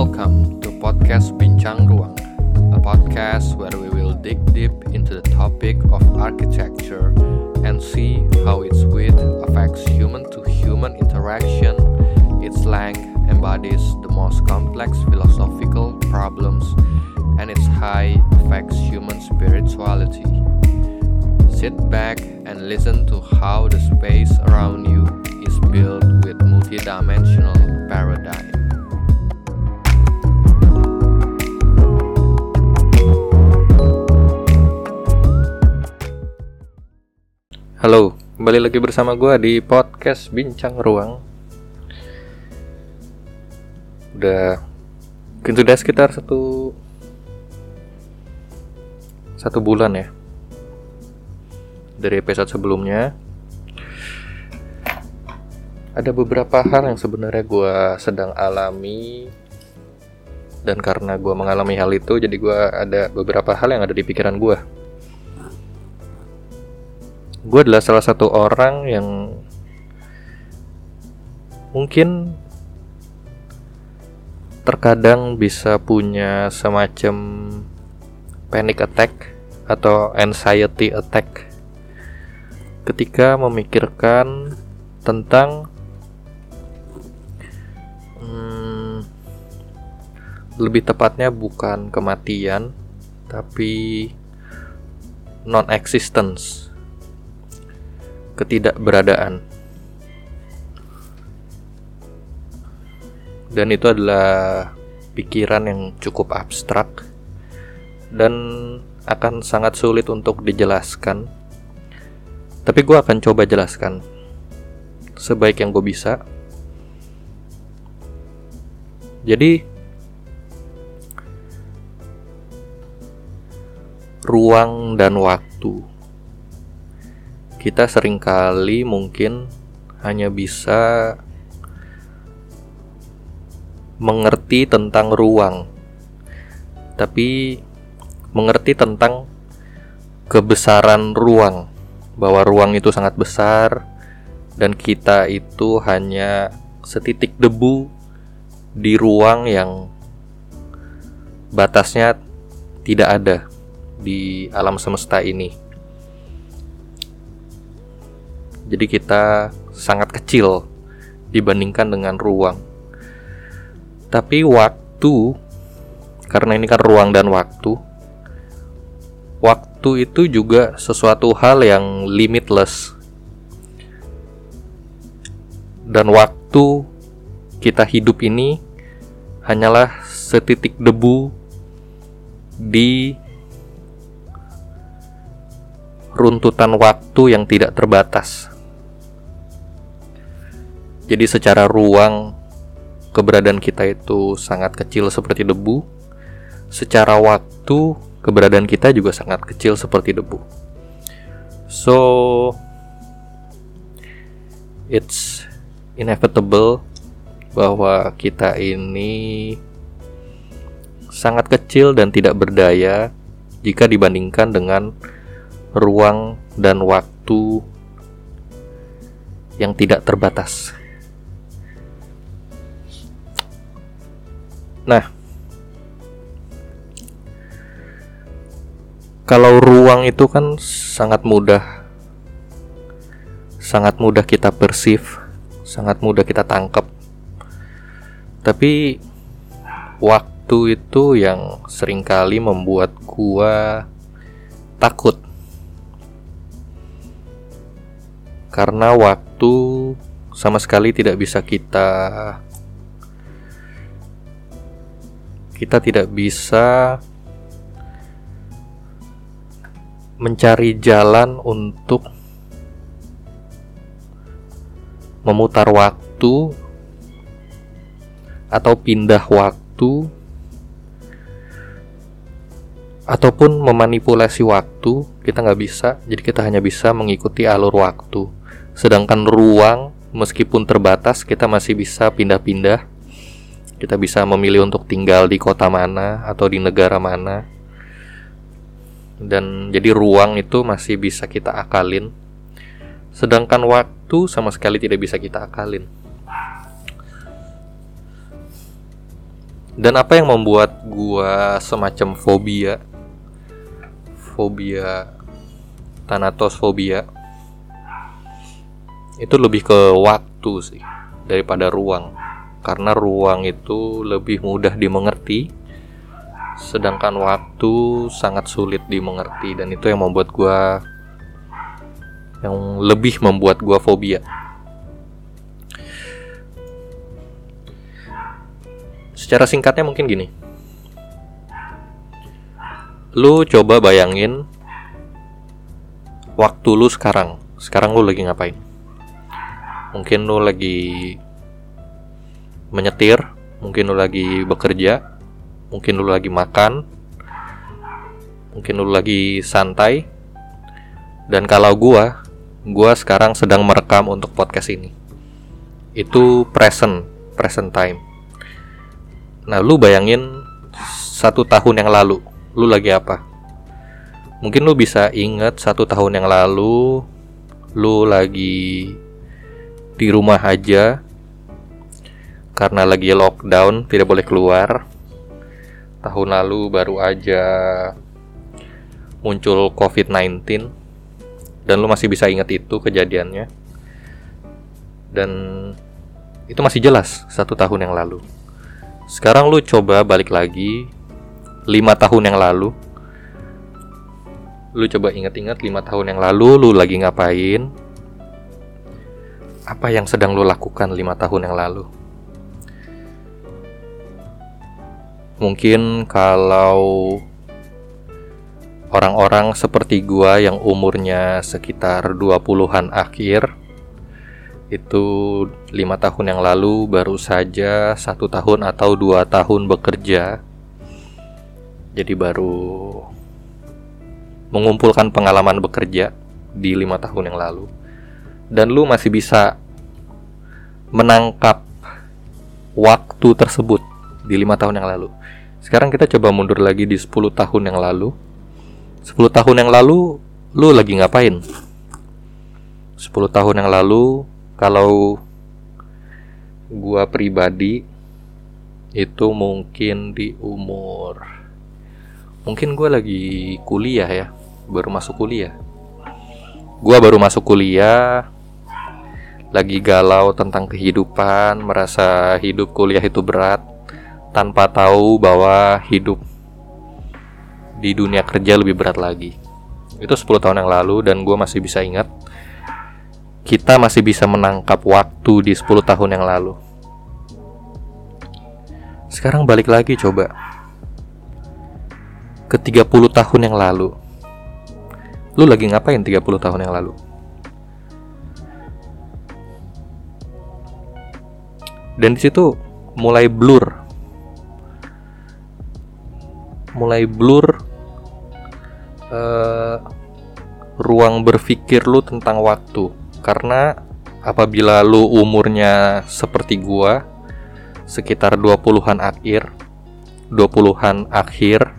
Welcome to podcast Bincang Ruang, a podcast where we will dig deep into the topic of architecture and see how its width affects human to human interaction. Its length embodies the most complex philosophical problems, and its height affects human spirituality. Sit back and listen to how the space around you is built with multidimensional paradigm. Halo, kembali lagi bersama gue di podcast Bincang Ruang. Udah, mungkin sudah sekitar satu satu bulan ya dari episode sebelumnya. Ada beberapa hal yang sebenarnya gue sedang alami dan karena gue mengalami hal itu, jadi gue ada beberapa hal yang ada di pikiran gue gue adalah salah satu orang yang mungkin terkadang bisa punya semacam panic attack atau anxiety attack ketika memikirkan tentang hmm, lebih tepatnya bukan kematian tapi non-existence ketidakberadaan. Dan itu adalah pikiran yang cukup abstrak dan akan sangat sulit untuk dijelaskan. Tapi gue akan coba jelaskan sebaik yang gue bisa. Jadi ruang dan waktu kita sering kali mungkin hanya bisa mengerti tentang ruang, tapi mengerti tentang kebesaran ruang, bahwa ruang itu sangat besar dan kita itu hanya setitik debu di ruang yang batasnya tidak ada di alam semesta ini. Jadi kita sangat kecil dibandingkan dengan ruang. Tapi waktu karena ini kan ruang dan waktu. Waktu itu juga sesuatu hal yang limitless. Dan waktu kita hidup ini hanyalah setitik debu di runtutan waktu yang tidak terbatas. Jadi secara ruang keberadaan kita itu sangat kecil seperti debu. Secara waktu keberadaan kita juga sangat kecil seperti debu. So it's inevitable bahwa kita ini sangat kecil dan tidak berdaya jika dibandingkan dengan ruang dan waktu yang tidak terbatas. Nah, kalau ruang itu kan sangat mudah, sangat mudah kita persif, sangat mudah kita tangkap. Tapi waktu itu yang sering kali membuat gua takut. Karena waktu sama sekali tidak bisa kita kita tidak bisa mencari jalan untuk memutar waktu atau pindah waktu ataupun memanipulasi waktu. Kita nggak bisa jadi kita hanya bisa mengikuti alur waktu. Sedangkan ruang meskipun terbatas kita masih bisa pindah-pindah kita bisa memilih untuk tinggal di kota mana atau di negara mana. Dan jadi ruang itu masih bisa kita akalin. Sedangkan waktu sama sekali tidak bisa kita akalin. Dan apa yang membuat gua semacam fobia? Fobia Thanatosfobia itu lebih ke waktu sih daripada ruang karena ruang itu lebih mudah dimengerti sedangkan waktu sangat sulit dimengerti dan itu yang membuat gua yang lebih membuat gua fobia. Secara singkatnya mungkin gini. Lu coba bayangin waktu lu sekarang. Sekarang lu lagi ngapain? Mungkin lu lagi menyetir mungkin lu lagi bekerja mungkin lu lagi makan mungkin lu lagi santai. Dan kalau gua gua sekarang sedang merekam untuk podcast ini. Itu present present time. Nah lu bayangin satu tahun yang lalu lu lagi apa? Mungkin lu bisa inget satu tahun yang lalu lu lagi di rumah aja karena lagi lockdown tidak boleh keluar. Tahun lalu baru aja muncul COVID-19 dan lu masih bisa ingat itu kejadiannya. Dan itu masih jelas satu tahun yang lalu. Sekarang lu coba balik lagi lima tahun yang lalu. Lu coba ingat-ingat lima tahun yang lalu lu lagi ngapain? Apa yang sedang lo lakukan lima tahun yang lalu? Mungkin kalau orang-orang seperti gua yang umurnya sekitar 20-an akhir itu lima tahun yang lalu baru saja satu tahun atau dua tahun bekerja. Jadi baru mengumpulkan pengalaman bekerja di lima tahun yang lalu. Dan lu masih bisa menangkap waktu tersebut di lima tahun yang lalu. Sekarang kita coba mundur lagi di 10 tahun yang lalu. 10 tahun yang lalu lu lagi ngapain? 10 tahun yang lalu kalau gua pribadi itu mungkin di umur mungkin gua lagi kuliah ya, baru masuk kuliah. Gua baru masuk kuliah lagi galau tentang kehidupan, merasa hidup kuliah itu berat, tanpa tahu bahwa hidup di dunia kerja lebih berat lagi. Itu 10 tahun yang lalu dan gue masih bisa ingat kita masih bisa menangkap waktu di 10 tahun yang lalu. Sekarang balik lagi coba ke 30 tahun yang lalu. Lu lagi ngapain 30 tahun yang lalu? dan di situ mulai blur mulai blur uh, ruang berpikir lu tentang waktu. Karena apabila lu umurnya seperti gua sekitar 20-an akhir 20-an akhir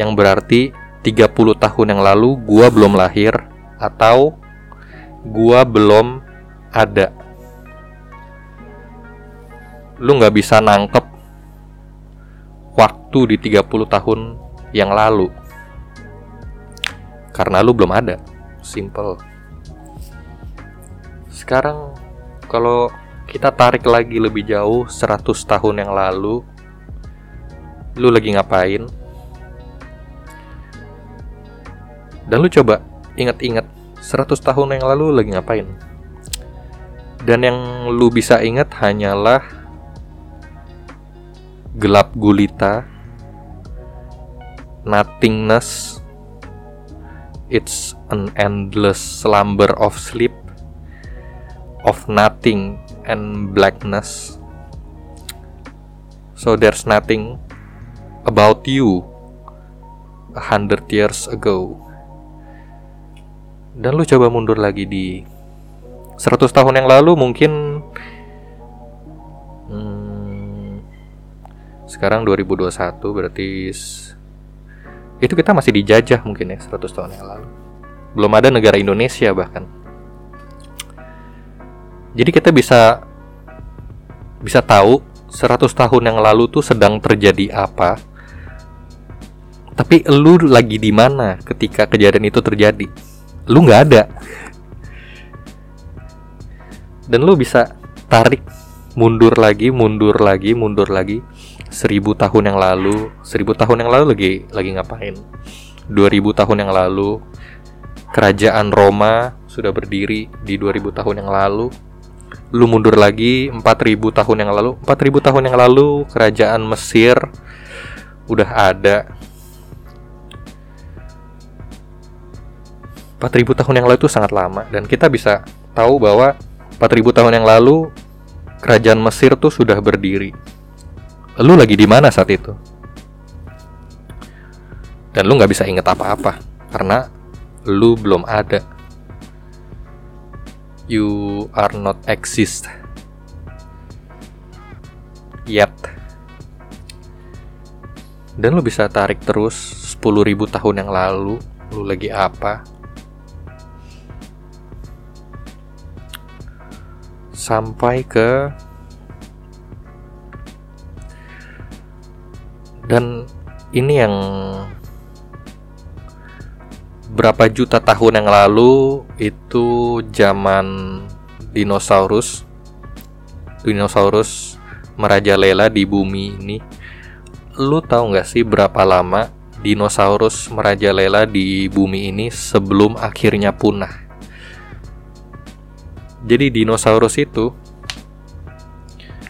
yang berarti 30 tahun yang lalu gua belum lahir atau gua belum ada. Lu nggak bisa nangkep waktu di 30 tahun yang lalu. Karena lu belum ada. Simple. Sekarang kalau kita tarik lagi lebih jauh 100 tahun yang lalu lu lagi ngapain? Dan lu coba ingat-ingat 100 tahun yang lalu lagi ngapain? Dan yang lu bisa ingat hanyalah gelap gulita, nothingness, it's an endless slumber of sleep, of nothing and blackness. So there's nothing about you a hundred years ago. Dan lu coba mundur lagi di 100 tahun yang lalu mungkin sekarang 2021 berarti itu kita masih dijajah mungkin ya 100 tahun yang lalu belum ada negara Indonesia bahkan jadi kita bisa bisa tahu 100 tahun yang lalu tuh sedang terjadi apa. Tapi lu lagi di mana ketika kejadian itu terjadi? Lu nggak ada. Dan lu bisa tarik mundur lagi, mundur lagi, mundur lagi. Seribu tahun yang lalu, seribu tahun yang lalu lagi lagi ngapain? 2000 tahun yang lalu kerajaan Roma sudah berdiri di 2000 tahun yang lalu lu mundur lagi 4000 tahun yang lalu 4000 tahun yang lalu kerajaan Mesir udah ada 4000 tahun yang lalu itu sangat lama dan kita bisa tahu bahwa 4000 tahun yang lalu kerajaan Mesir tuh sudah berdiri. Lu lagi di mana saat itu? dan lu nggak bisa inget apa-apa karena lu belum ada. You are not exist yet. Dan lu bisa tarik terus 10.000 tahun yang lalu lu lagi apa? Sampai ke dan ini yang berapa juta tahun yang lalu itu zaman dinosaurus dinosaurus merajalela di bumi ini. Lu tahu nggak sih berapa lama dinosaurus merajalela di bumi ini sebelum akhirnya punah? Jadi dinosaurus itu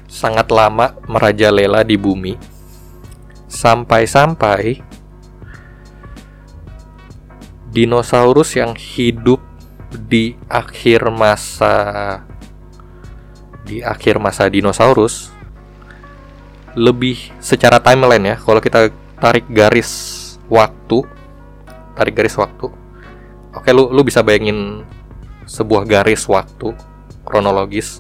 sangat lama merajalela di bumi sampai-sampai dinosaurus yang hidup di akhir masa di akhir masa dinosaurus lebih secara timeline ya kalau kita tarik garis waktu tarik garis waktu. Oke lu lu bisa bayangin sebuah garis waktu kronologis.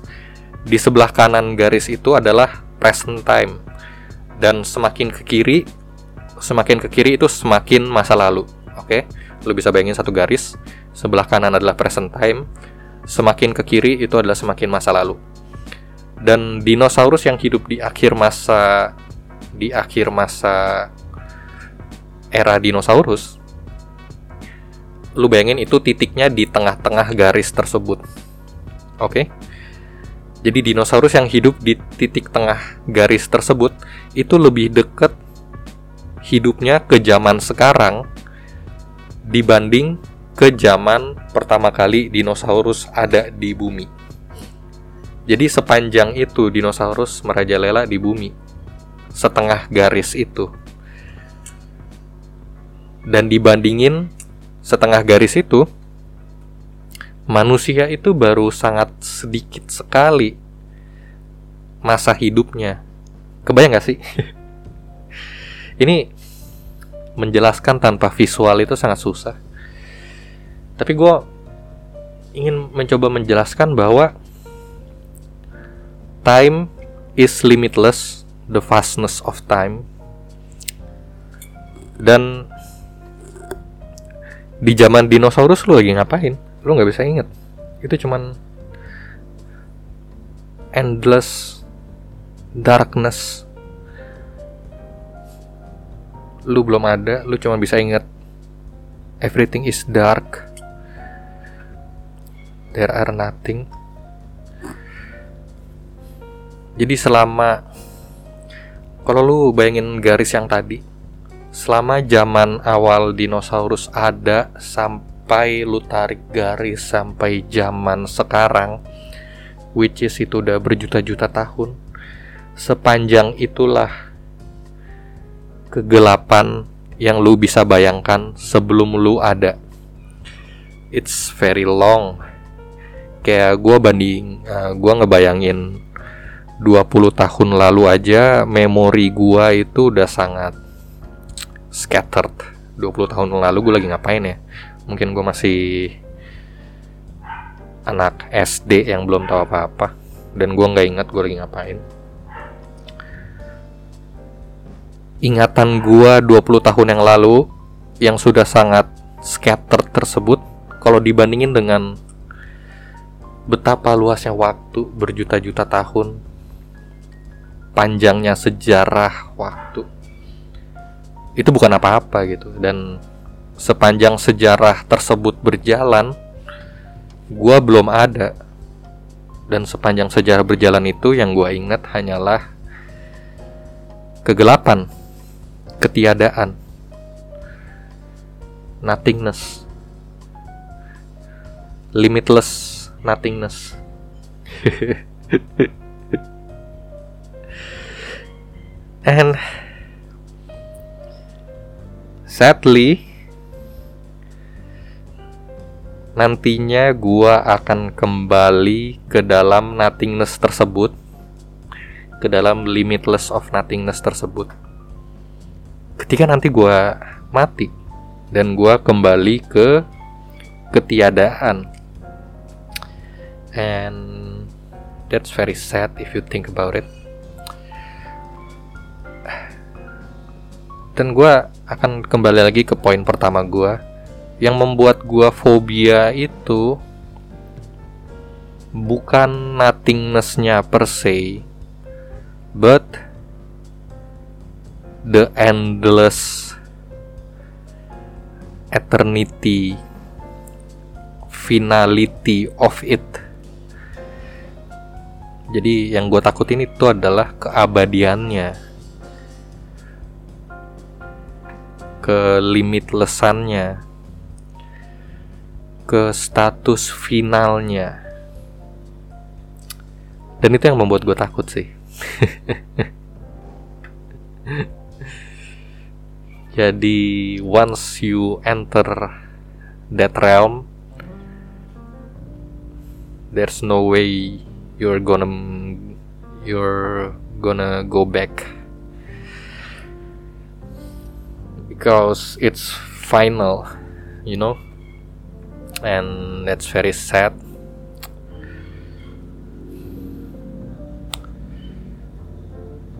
Di sebelah kanan garis itu adalah present time dan semakin ke kiri semakin ke kiri itu semakin masa lalu oke Lu bisa bayangin satu garis, sebelah kanan adalah present time, semakin ke kiri itu adalah semakin masa lalu. Dan dinosaurus yang hidup di akhir masa di akhir masa era dinosaurus lu bayangin itu titiknya di tengah-tengah garis tersebut. Oke. Okay? Jadi dinosaurus yang hidup di titik tengah garis tersebut itu lebih dekat hidupnya ke zaman sekarang dibanding ke zaman pertama kali dinosaurus ada di bumi. Jadi sepanjang itu dinosaurus merajalela di bumi. Setengah garis itu. Dan dibandingin setengah garis itu manusia itu baru sangat sedikit sekali masa hidupnya. Kebayang gak sih? Ini menjelaskan tanpa visual itu sangat susah. Tapi gue ingin mencoba menjelaskan bahwa time is limitless, the vastness of time. Dan di zaman dinosaurus lu lagi ngapain? Lu nggak bisa inget. Itu cuman endless darkness. Lu belum ada lu cuma bisa ingat everything is dark. There are nothing. Jadi selama kalau lu bayangin garis yang tadi selama zaman awal dinosaurus ada sampai lu tarik garis sampai zaman sekarang which is itu udah berjuta-juta tahun sepanjang itulah kegelapan yang lu bisa bayangkan sebelum lu ada. It's very long. Kayak gue banding, uh, eh, gue ngebayangin 20 tahun lalu aja memori gue itu udah sangat scattered. 20 tahun lalu gue lagi ngapain ya? Mungkin gue masih anak SD yang belum tahu apa-apa. Dan gue nggak ingat gue lagi ngapain. Ingatan gua 20 tahun yang lalu yang sudah sangat scattered tersebut kalau dibandingin dengan betapa luasnya waktu berjuta-juta tahun sepanjangnya sejarah waktu itu bukan apa-apa gitu. Dan sepanjang sejarah tersebut berjalan gua belum ada. Dan sepanjang sejarah berjalan itu yang gua ingat hanyalah kegelapan ketiadaan nothingness limitless nothingness. And sadly nantinya gua akan kembali ke dalam nothingness tersebut. Ke dalam limitless of nothingness tersebut. Ketika nanti gua mati dan gua kembali ke ketiadaan. And that's very sad if you think about it. Dan gue akan kembali lagi ke poin pertama gue yang membuat gue fobia itu bukan nothingnessnya per se but the endless eternity finality of it. Jadi yang gue takutin itu adalah keabadiannya. Ke limitlessannya ke status finalnya. Dan itu yang membuat gue takut sih. Jadi once you enter that realm there's no way you're gonna you're gonna go back. Because it's final you know and that's very sad.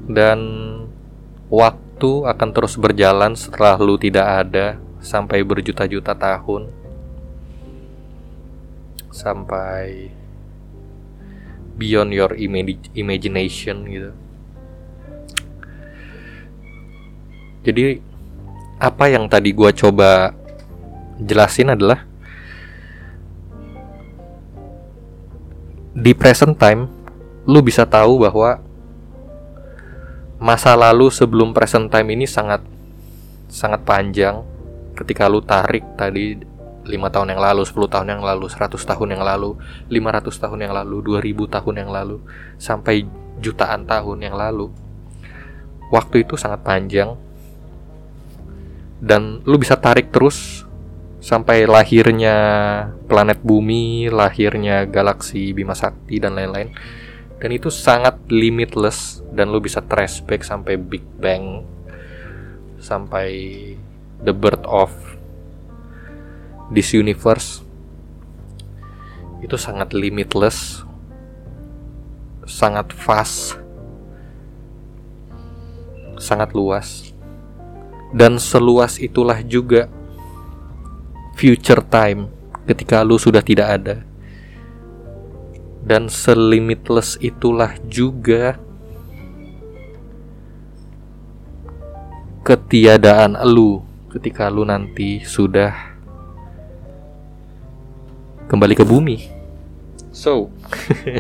Dan waktu akan terus berjalan setelah lu tidak ada sampai berjuta-juta tahun. Sampai beyond your imagination gitu. Jadi apa yang tadi gue coba jelasin adalah di present time lu bisa tahu bahwa masa lalu sebelum present time ini sangat sangat panjang ketika lu tarik tadi 5 tahun yang lalu, 10 tahun yang lalu, 100 tahun yang lalu, 500 tahun yang lalu, 2000 tahun yang lalu, sampai jutaan tahun yang lalu. Waktu itu sangat panjang dan lu bisa tarik terus sampai lahirnya planet bumi, lahirnya galaksi Bima Sakti dan lain-lain. Dan itu sangat limitless dan lu bisa trace back sampai Big Bang sampai the birth of this universe. Itu sangat limitless, sangat vast, sangat luas dan seluas itulah juga future time ketika lu sudah tidak ada. Dan selimitless itulah juga ketiadaan lu ketika lu nanti sudah kembali ke bumi. So,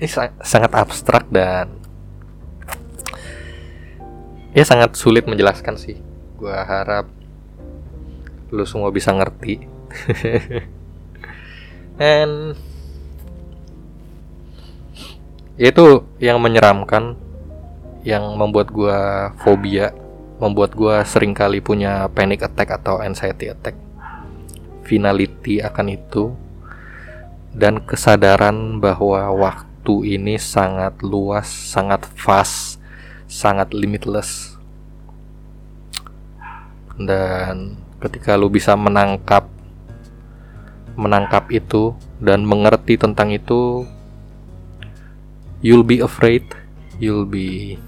ini sangat abstrak dan ya sangat sulit menjelaskan sih gue harap lu semua bisa ngerti. And itu yang menyeramkan yang membuat gue fobia membuat gue sering kali punya panic attack atau anxiety attack. Finality akan itu dan kesadaran bahwa waktu ini sangat luas sangat fast sangat limitless dan ketika lu bisa menangkap menangkap itu dan mengerti tentang itu you'll be afraid you'll be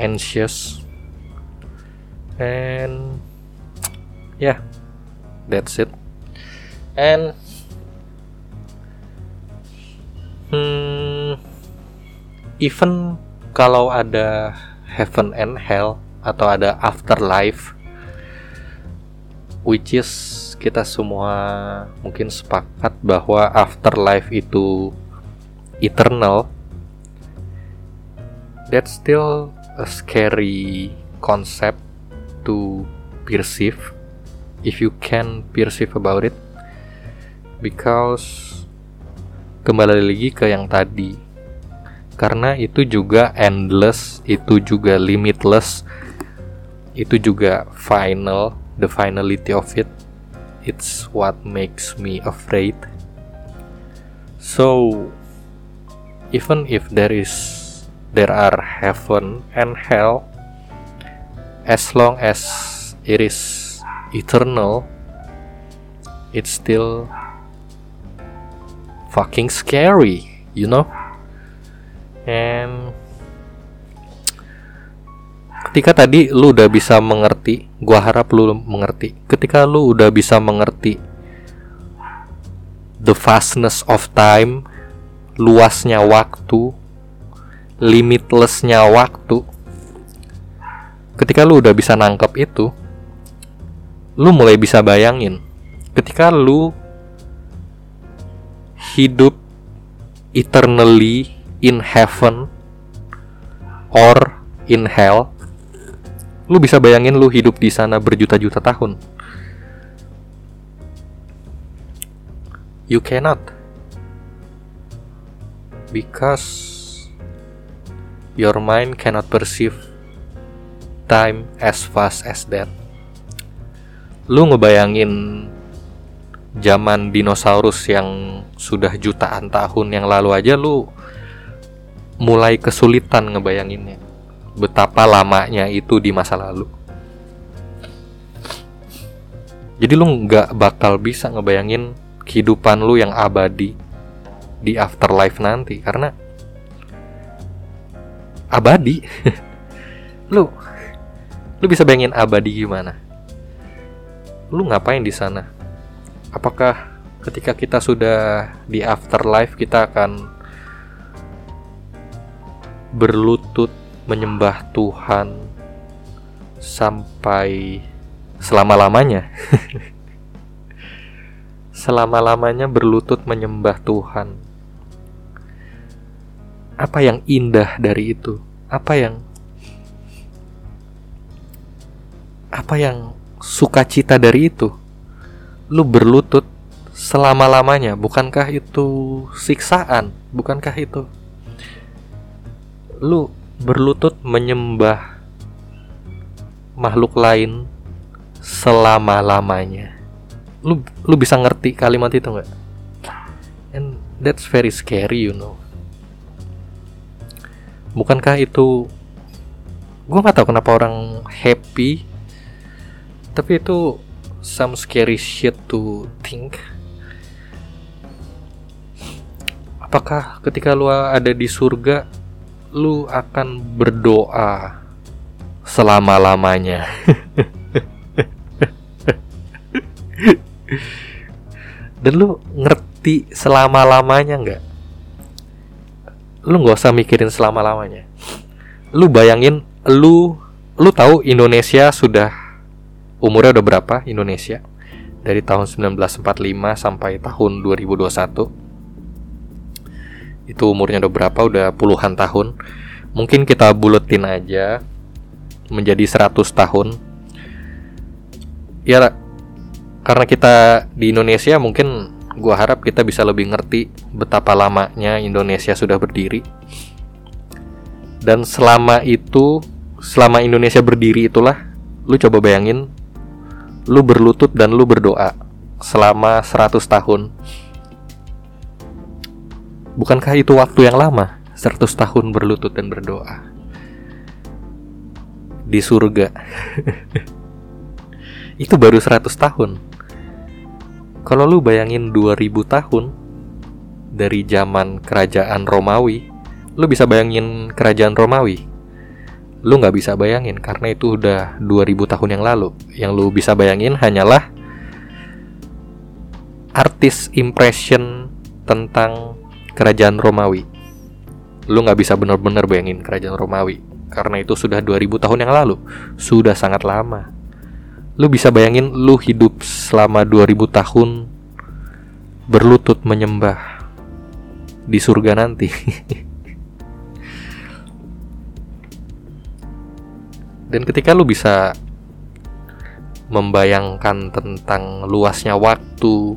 anxious. And yeah that's it. And hmm, even kalau ada heaven and hell atau ada afterlife which is kita semua mungkin sepakat bahwa afterlife itu eternal. That's still a scary concept to perceive if you can perceive about it. Because kembali lagi ke yang tadi karena itu juga endless itu juga limitless itu juga final the finality of it. It's what makes me afraid. So even if there is there are heaven and hell as long as it is eternal it's still fucking scary you know and ketika tadi lu udah bisa mengerti gua harap lu mengerti. Ketika lu udah bisa mengerti the vastness of time luasnya waktu limitlessnya waktu ketika lu udah bisa nangkep itu lu mulai bisa bayangin. Ketika lu hidup eternally in heaven or in hell Lu bisa bayangin lu hidup di sana berjuta-juta tahun. You cannot. Because your mind cannot perceive time as fast as that. Lu ngebayangin zaman dinosaurus yang sudah jutaan tahun yang lalu aja lu mulai kesulitan ngebayanginnya betapa lamanya itu di masa lalu. Jadi lu nggak bakal bisa ngebayangin kehidupan lu yang abadi di afterlife nanti karena abadi. lu lu bisa bayangin abadi gimana? Lu ngapain di sana? Apakah ketika kita sudah di afterlife kita akan berlutut menyembah Tuhan sampai selama-lamanya. selama-lamanya berlutut menyembah Tuhan. Apa yang indah dari itu? Apa yang apa yang sukacita dari itu? Lu berlutut selama-lamanya, bukankah itu siksaan? Bukankah itu lu berlutut menyembah makhluk lain selama-lamanya. Lu lu bisa ngerti kalimat itu nggak? And that's very scary, you know. Bukankah itu gue nggak tahu kenapa orang happy tapi itu some scary shit to think apakah ketika lu ada di surga lu akan berdoa selama-lamanya. Dan lu ngerti selama-lamanya nggak? Lu nggak usah mikirin selama-lamanya. Lu bayangin, lu lu tahu Indonesia sudah umurnya udah berapa Indonesia? Dari tahun 1945 sampai tahun 2021 itu umurnya udah berapa? Udah puluhan tahun. Mungkin kita buletin aja menjadi 100 tahun. Ya karena kita di Indonesia mungkin gua harap kita bisa lebih ngerti betapa lamanya Indonesia sudah berdiri. Dan selama itu selama Indonesia berdiri itulah lu coba bayangin lu berlutut dan lu berdoa selama 100 tahun Bukankah itu waktu yang lama? 100 tahun berlutut dan berdoa di surga. itu baru 100 tahun. Kalau lu bayangin 2000 tahun dari zaman kerajaan Romawi, lu bisa bayangin kerajaan Romawi. Lu nggak bisa bayangin karena itu udah 2000 tahun yang lalu. Yang lu bisa bayangin hanyalah artis impression tentang kerajaan Romawi. lu nggak bisa benar-benar bayangin kerajaan Romawi karena itu sudah 2000 tahun yang lalu, sudah sangat lama. Lu bisa bayangin lu hidup selama 2000 tahun berlutut menyembah di surga nanti. Dan ketika lu bisa membayangkan tentang luasnya waktu,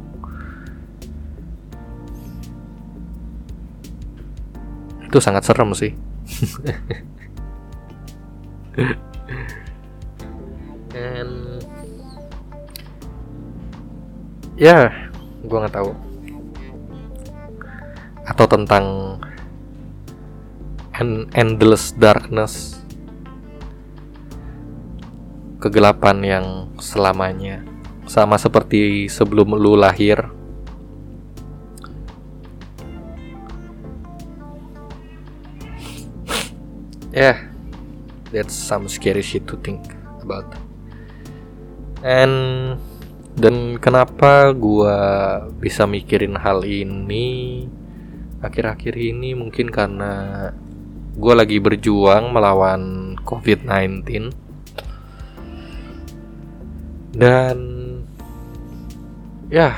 itu sangat serem sih. And ya, gue nggak tahu. Atau tentang endless darkness kegelapan yang selamanya sama seperti sebelum lu lahir yeah that's some scary shit to think about. And dan kenapa gua bisa mikirin hal ini? Akhir-akhir ini mungkin karena gua lagi berjuang melawan COVID-19 dan ya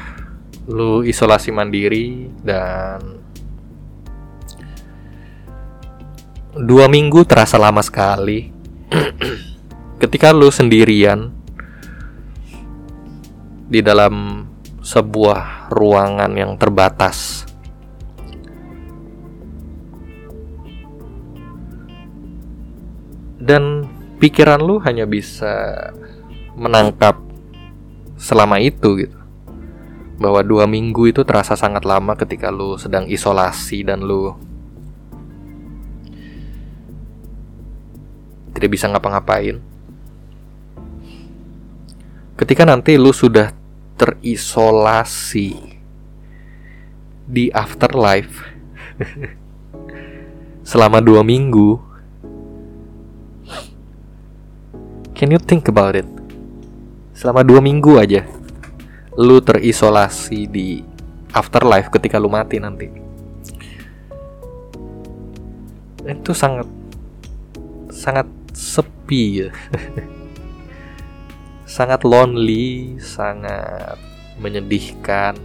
lu isolasi mandiri dan dua minggu terasa lama sekali. Ketika lu sendirian di dalam sebuah ruangan yang terbatas dan pikiran lu hanya bisa menangkap selama itu gitu. Bahwa dua minggu itu terasa sangat lama ketika lu sedang isolasi dan lu tidak bisa ngapa-ngapain. Ketika nanti lu sudah terisolasi di afterlife selama dua minggu can you think about it? Selama dua minggu aja lu terisolasi di afterlife ketika lu mati nanti. Itu sangat sangat sepi. Ya sangat lonely sangat menyedihkan.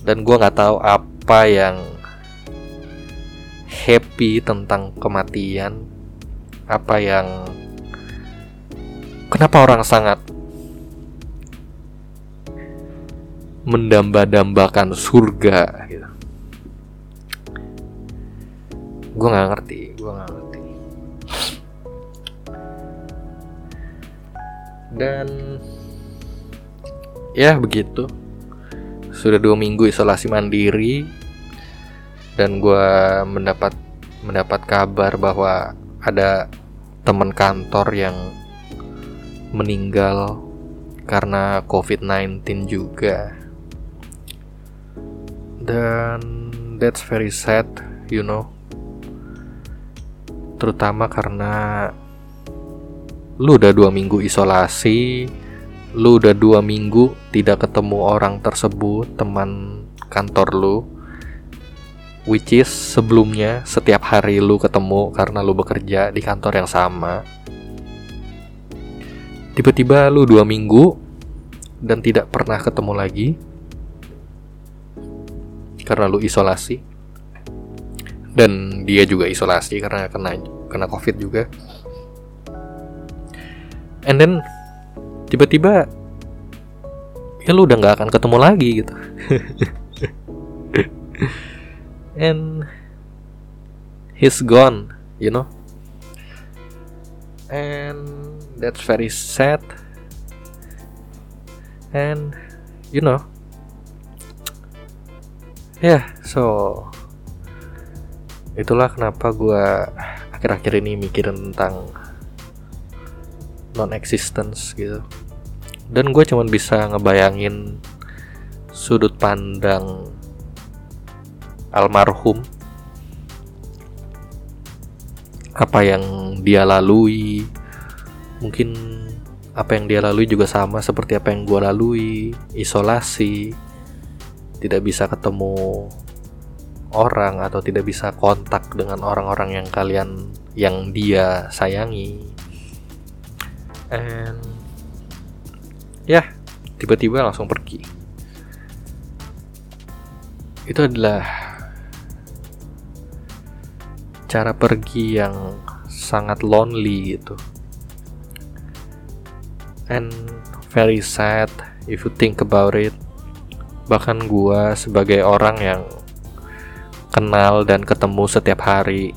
Dan gue nggak tahu apa yang happy tentang kematian. Apa yang Kenapa orang sangat mendamba-dambakan surga gitu. Gue nggak ngerti, gue nggak Dan ya begitu. Sudah dua minggu isolasi mandiri dan gue mendapat mendapat kabar bahwa ada teman kantor yang meninggal karena COVID-19 juga. Dan that's very sad, you know. Terutama karena lu udah dua minggu isolasi, lu udah dua minggu tidak ketemu orang tersebut, teman kantor lu, which is sebelumnya setiap hari lu ketemu karena lu bekerja di kantor yang sama. Tiba-tiba lu dua minggu dan tidak pernah ketemu lagi karena lu isolasi. Dan dia juga isolasi karena kena kena covid juga and then tiba-tiba ya lu udah nggak akan ketemu lagi gitu. And he's gone you know. And that's very sad. And you know. Ya yeah, so itulah kenapa gue akhir-akhir ini mikirin tentang non existence gitu. Dan gue cuman bisa ngebayangin sudut pandang almarhum. Apa yang dia lalui. Mungkin apa yang dia lalui juga sama seperti apa yang gue lalui. Isolasi. Tidak bisa ketemu orang atau tidak bisa kontak dengan orang-orang yang kalian yang dia sayangi and ya tiba-tiba langsung pergi. Itu adalah cara pergi yang sangat lonely gitu. And very sad if you think about it. Bahkan gua sebagai orang yang kenal dan ketemu setiap hari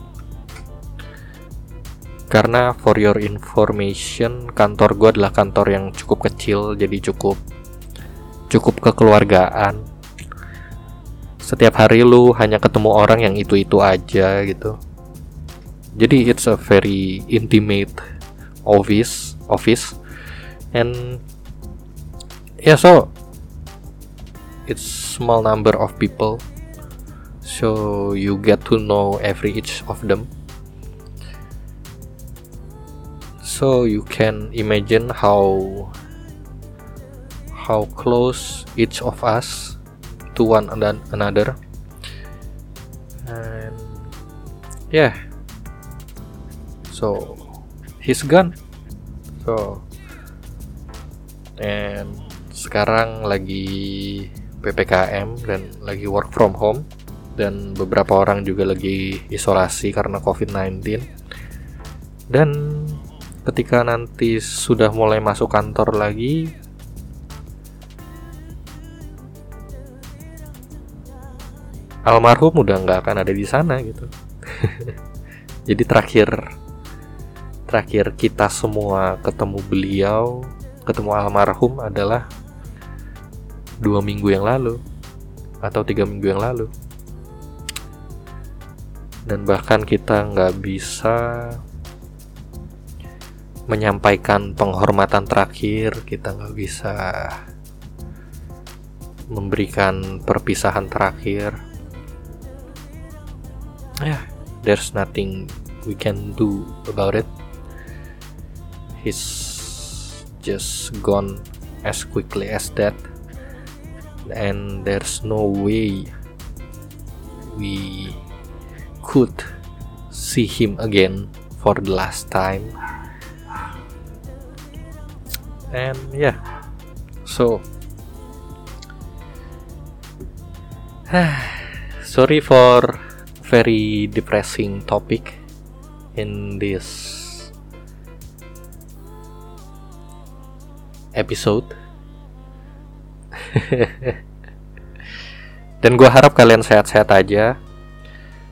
karena for your information kantor gue adalah kantor yang cukup kecil jadi cukup cukup kekeluargaan. Setiap hari lu hanya ketemu orang yang itu-itu aja gitu. Jadi it's a very intimate office office. And yeah so it's small number of people. So you get to know every each of them so you can imagine how how close each of us to one another. And yeah. So he's gone. So and sekarang lagi PPKM dan lagi work from home. Dan beberapa orang juga lagi isolasi karena COVID-19 dan ketika nanti sudah mulai masuk kantor lagi almarhum udah nggak akan ada di sana gitu. Jadi terakhir terakhir kita semua ketemu beliau ketemu almarhum adalah dua minggu yang lalu atau tiga minggu yang lalu. Dan bahkan kita nggak bisa menyampaikan penghormatan terakhir kita nggak bisa memberikan perpisahan terakhir. Ya yeah, there's nothing we can do about it. He's just gone as quickly as that. And there's no way we could see him again for the last time and yeah so sorry for very depressing topic in this episode Dan gue harap kalian sehat-sehat aja.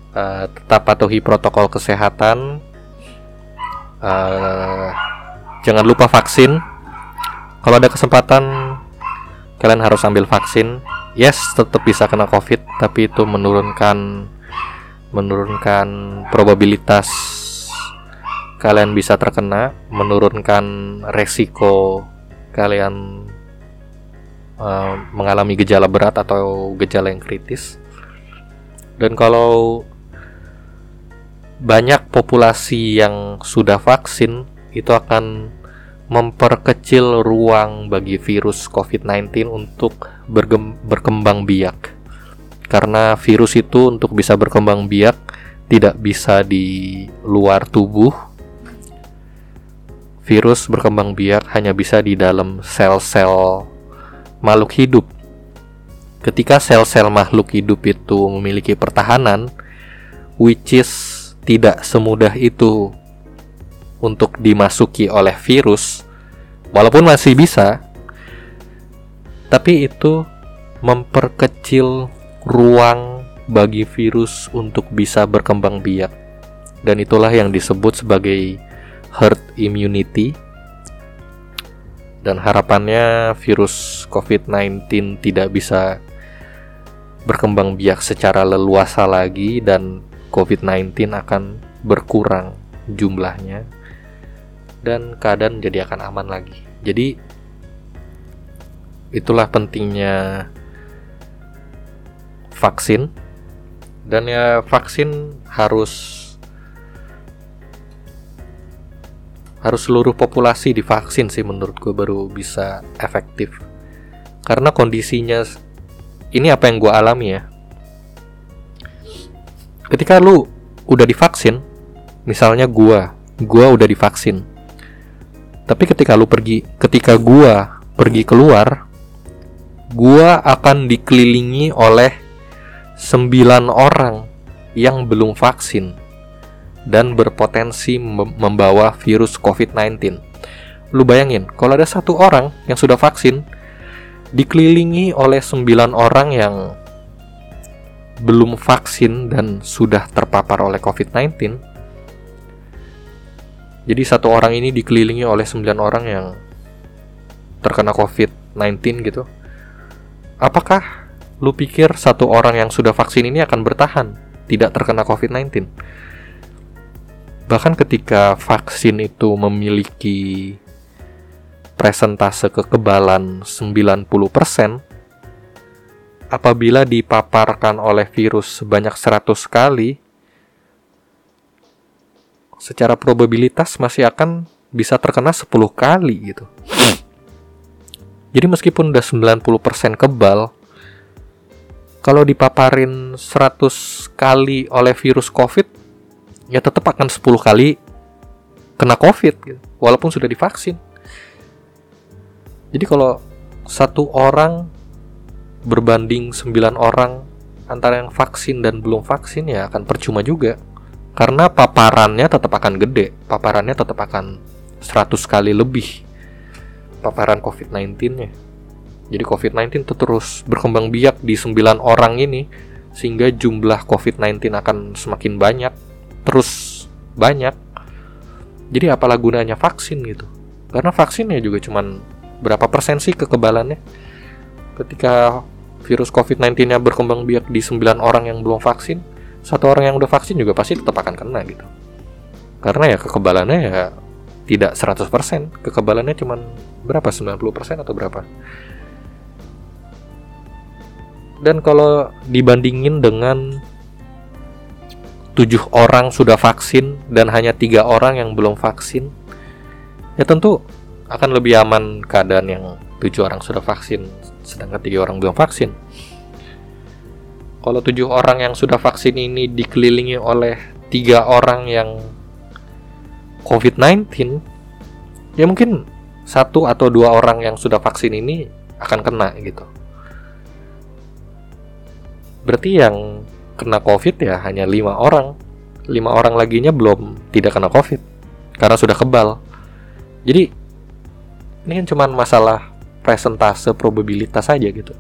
Uh, tetap patuhi protokol kesehatan. Uh, jangan lupa vaksin. Kalau ada kesempatan, kalian harus ambil vaksin. Yes, tetap bisa kena COVID, tapi itu menurunkan menurunkan probabilitas kalian bisa terkena, menurunkan resiko kalian uh, mengalami gejala berat atau gejala yang kritis. Dan kalau banyak populasi yang sudah vaksin itu akan memperkecil ruang bagi virus COVID-19 untuk berkembang biak. Karena virus itu untuk bisa berkembang biak tidak bisa di luar tubuh. Virus berkembang biak hanya bisa di dalam sel-sel makhluk hidup. Ketika sel-sel makhluk hidup itu memiliki pertahanan, which is tidak semudah itu untuk dimasuki oleh virus, walaupun masih bisa, tapi itu memperkecil ruang bagi virus untuk bisa berkembang biak. Dan itulah yang disebut sebagai herd immunity dan harapannya virus COVID-19 tidak bisa berkembang biak secara leluasa lagi dan COVID-19 akan berkurang jumlahnya dan keadaan jadi akan aman lagi. Jadi itulah pentingnya vaksin dan ya vaksin harus harus seluruh populasi divaksin sih menurut gue baru bisa efektif karena kondisinya ini apa yang gue alami ya ketika lu udah divaksin, misalnya gua, gua udah divaksin. Tapi ketika lu pergi, ketika gua pergi keluar, gua akan dikelilingi oleh sembilan orang yang belum vaksin dan berpotensi membawa virus COVID-19. Lu bayangin, kalau ada satu orang yang sudah vaksin, dikelilingi oleh sembilan orang yang belum vaksin dan sudah terpapar oleh COVID-19. Jadi satu orang ini dikelilingi oleh sembilan orang yang terkena COVID-19 gitu. Apakah lu pikir satu orang yang sudah vaksin ini akan bertahan tidak terkena COVID-19? Bahkan ketika vaksin itu memiliki presentase kekebalan 90%, apabila dipaparkan oleh virus sebanyak 100 kali, secara probabilitas masih akan bisa terkena 10 kali gitu. Jadi meskipun udah 90% kebal, kalau dipaparin 100 kali oleh virus COVID, ya tetap akan 10 kali kena COVID gitu, walaupun sudah divaksin. Jadi kalau satu orang berbanding 9 orang antara yang vaksin dan belum vaksin ya akan percuma juga. Karena paparannya tetap akan gede, paparannya tetap akan 100 kali lebih paparan COVID-19-nya. Jadi COVID-19 itu terus berkembang biak di 9 orang ini sehingga jumlah COVID-19 akan semakin banyak terus banyak. Jadi apalah gunanya vaksin gitu? Karena vaksinnya juga cuman berapa persen sih kekebalannya? Ketika virus COVID-19-nya berkembang biak di 9 orang yang belum vaksin, satu orang yang udah vaksin juga pasti tetap akan kena gitu. Karena ya kekebalannya ya tidak 100%, kekebalannya cuman berapa? 90% atau berapa? Dan kalau dibandingin dengan tujuh orang sudah vaksin dan hanya tiga orang yang belum vaksin, ya tentu akan lebih aman keadaan yang tujuh orang sudah vaksin, sedangkan tiga orang belum vaksin. Kalau tujuh orang yang sudah vaksin ini dikelilingi oleh tiga orang yang COVID-19, ya mungkin satu atau dua orang yang sudah vaksin ini akan kena gitu. Berarti yang kena COVID ya hanya lima orang. Lima orang laginya belum tidak kena COVID karena sudah kebal. Jadi ini kan cuma masalah presentase probabilitas saja gitu.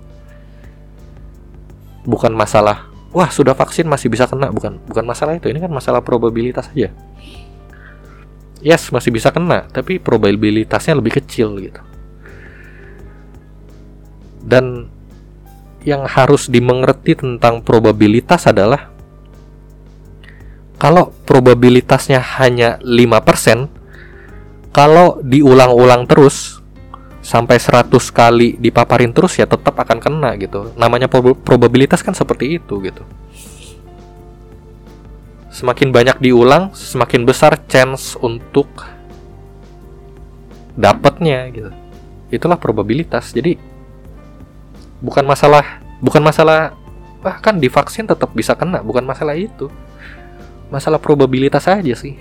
Bukan masalah wah sudah vaksin masih bisa kena bukan bukan masalah itu ini kan masalah probabilitas saja. Yes masih bisa kena tapi probabilitasnya lebih kecil gitu. Dan yang harus dimengerti tentang probabilitas adalah kalau probabilitasnya hanya 5%, kalau diulang-ulang terus sampai 100 kali dipaparin terus ya tetap akan kena gitu. Namanya prob probabilitas kan seperti itu gitu. Semakin banyak diulang, semakin besar chance untuk dapatnya gitu. Itulah probabilitas. Jadi bukan masalah bukan masalah bahkan divaksin tetap bisa kena bukan masalah itu masalah probabilitas aja sih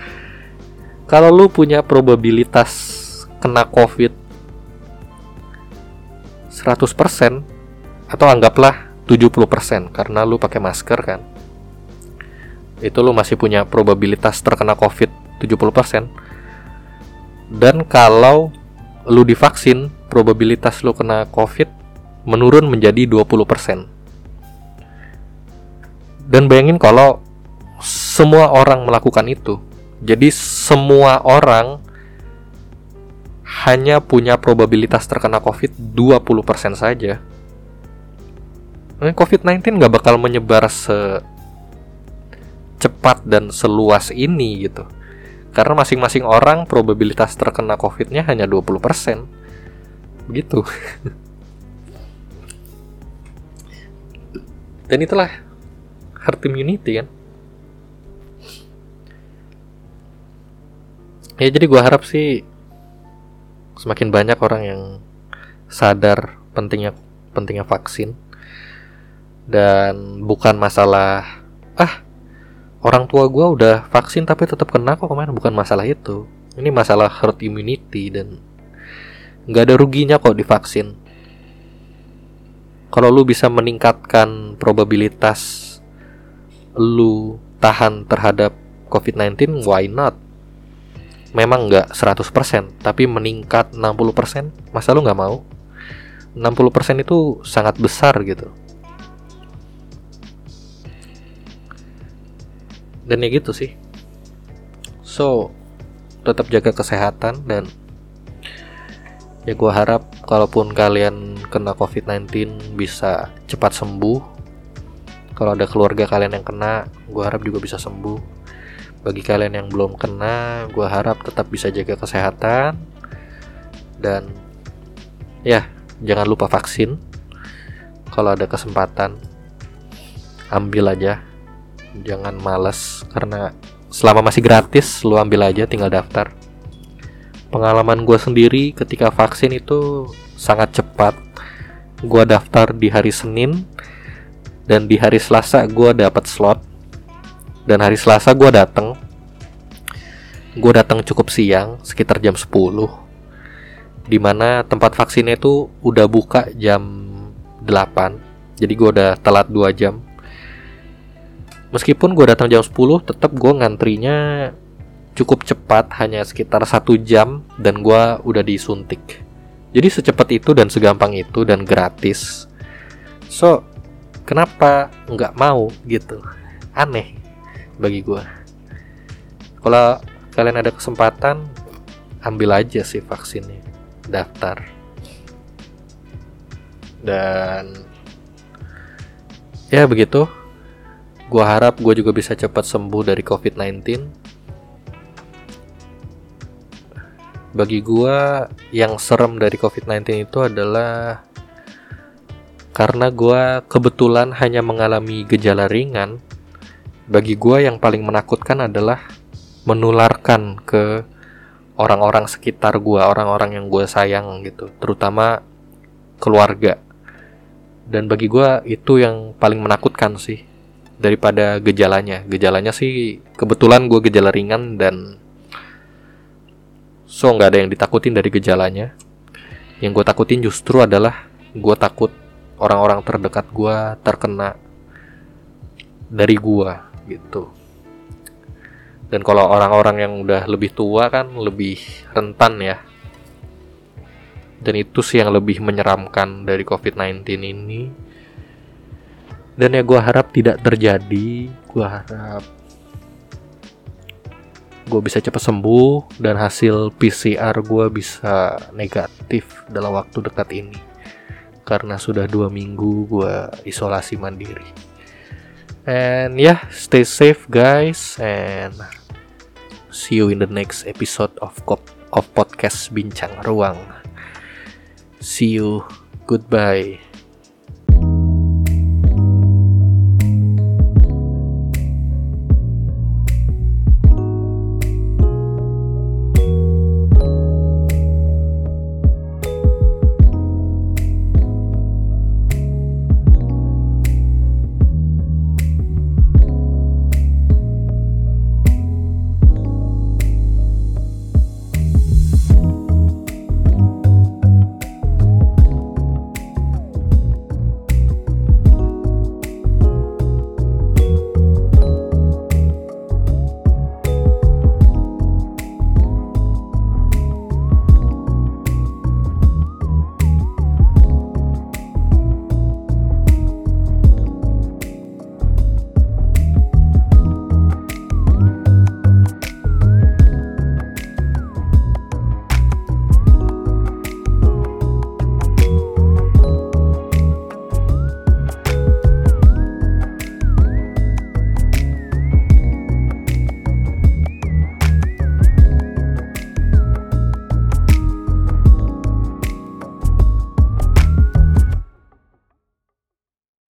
kalau lu punya probabilitas kena covid 100% atau anggaplah 70% karena lu pakai masker kan itu lu masih punya probabilitas terkena covid 70% dan kalau lu divaksin probabilitas lu kena COVID menurun menjadi 20%. Dan bayangin kalau semua orang melakukan itu. Jadi semua orang hanya punya probabilitas terkena COVID 20% saja. COVID-19 nggak bakal menyebar secepat dan seluas ini gitu. Karena masing-masing orang probabilitas terkena COVID-nya hanya 20% begitu dan itulah herd immunity kan ya jadi gue harap sih semakin banyak orang yang sadar pentingnya pentingnya vaksin. Dan bukan masalah ah orang tua gue udah vaksin tapi tetap kena kok kemarin. Bukan masalah itu. Ini masalah herd immunity dan nggak ada ruginya kok divaksin. Kalau lu bisa meningkatkan probabilitas lu tahan terhadap COVID-19 why not memang nggak 100% tapi meningkat 60% masa lu nggak mau? 60% itu sangat besar gitu. Dan ya gitu sih. So tetap jaga kesehatan dan ya gue harap kalaupun kalian kena covid-19 bisa cepat sembuh. Kalau ada keluarga kalian yang kena gue harap juga bisa sembuh bagi kalian yang belum kena, gue harap tetap bisa jaga kesehatan dan ya jangan lupa vaksin. Kalau ada kesempatan, ambil aja. Jangan males karena selama masih gratis, lu ambil aja, tinggal daftar. Pengalaman gue sendiri ketika vaksin itu sangat cepat. Gue daftar di hari Senin dan di hari Selasa gue dapat slot dan hari Selasa gue datang gue datang cukup siang sekitar jam 10 di mana tempat vaksinnya itu udah buka jam 8 jadi gue udah telat 2 jam. Meskipun gue datang jam 10 tetap gue ngantrinya cukup cepat hanya sekitar satu jam dan gue udah disuntik. Jadi secepat itu dan segampang itu dan gratis. So kenapa nggak mau gitu? Aneh bagi gue kalau kalian ada kesempatan ambil aja sih vaksinnya daftar. Dan ya begitu. Gue harap gue juga bisa cepat sembuh dari covid-19 bagi gue yang serem dari covid-19 itu adalah karena gue kebetulan hanya mengalami gejala ringan bagi gue yang paling menakutkan adalah menularkan ke orang-orang sekitar gue, orang-orang yang gue sayang gitu, terutama keluarga. Dan bagi gue itu yang paling menakutkan sih daripada gejalanya. Gejalanya sih kebetulan gue gejala ringan dan so nggak ada yang ditakutin dari gejalanya. Yang gue takutin justru adalah gue takut orang-orang terdekat gue terkena dari gue gitu. Dan kalau orang-orang yang udah lebih tua kan lebih rentan ya. Dan itu sih yang lebih menyeramkan dari COVID-19 ini. Dan ya gue harap tidak terjadi. Gue harap gue bisa cepat sembuh dan hasil PCR gue bisa negatif dalam waktu dekat ini. Karena sudah dua minggu gue isolasi mandiri And yeah, stay safe guys and see you in the next episode of of podcast Bincang Ruang. See you. Goodbye.